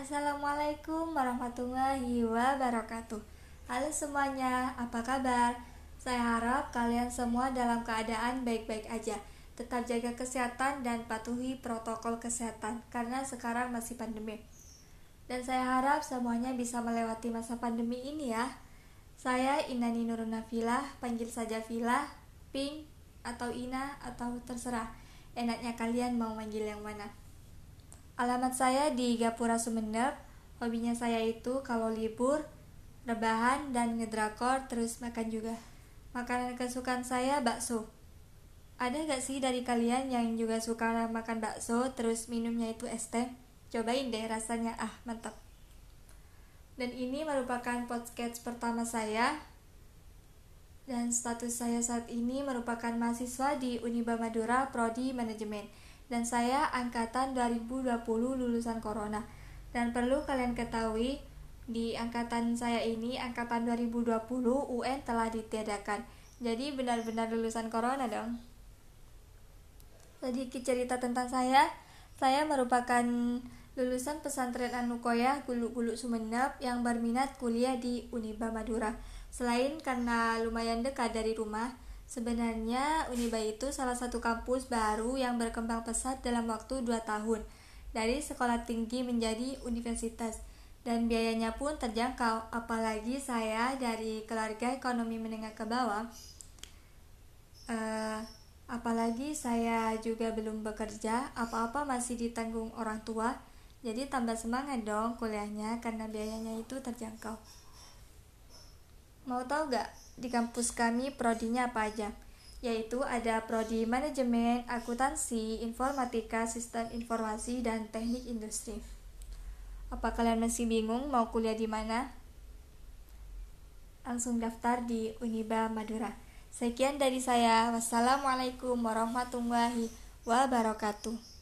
Assalamualaikum warahmatullahi wabarakatuh. Halo semuanya, apa kabar? Saya harap kalian semua dalam keadaan baik-baik aja. Tetap jaga kesehatan dan patuhi protokol kesehatan Karena sekarang masih pandemi. Dan saya harap semuanya bisa melewati masa pandemi ini ya. Saya Inani Nuruna Vila, panggil saja Vila, Pink, atau Ina, atau terserah. Enaknya kalian mau manggil yang mana Alamat saya di Gapura Sumeneb. Hobinya saya itu kalau libur, rebahan, dan ngedrakor, terus makan juga. Makanan kesukaan saya bakso. Ada gak sih dari kalian yang juga suka makan bakso, terus minumnya itu es teh? Cobain deh rasanya, ah mantap. Dan ini merupakan podcast pertama saya. Dan status saya saat ini merupakan mahasiswa di Uniba Madura Prodi Manajemen dan saya angkatan 2020 lulusan corona. Dan perlu kalian ketahui, di angkatan saya ini, angkatan 2020, UN telah ditiadakan. Jadi benar-benar lulusan corona dong. Sedikit cerita tentang saya, saya merupakan lulusan pesantren Anukoya Gulu-Gulu Sumeneb yang berminat kuliah di Uniba Madura. Selain karena lumayan dekat dari rumah, Sebenarnya Uniba itu salah satu kampus baru yang berkembang pesat dalam waktu 2 tahun dari sekolah tinggi menjadi universitas. Dan biayanya pun terjangkau apalagi saya dari keluarga ekonomi menengah ke bawah. Uh, apalagi saya juga belum bekerja apa-apa masih ditanggung orang tua. Jadi tambah semangat dong kuliahnya karena biayanya itu terjangkau mau tahu gak di kampus kami prodinya apa aja? Yaitu ada prodi manajemen, akuntansi, informatika, sistem informasi, dan teknik industri. Apa kalian masih bingung mau kuliah di mana? Langsung daftar di Uniba Madura. Sekian dari saya. Wassalamualaikum warahmatullahi wabarakatuh.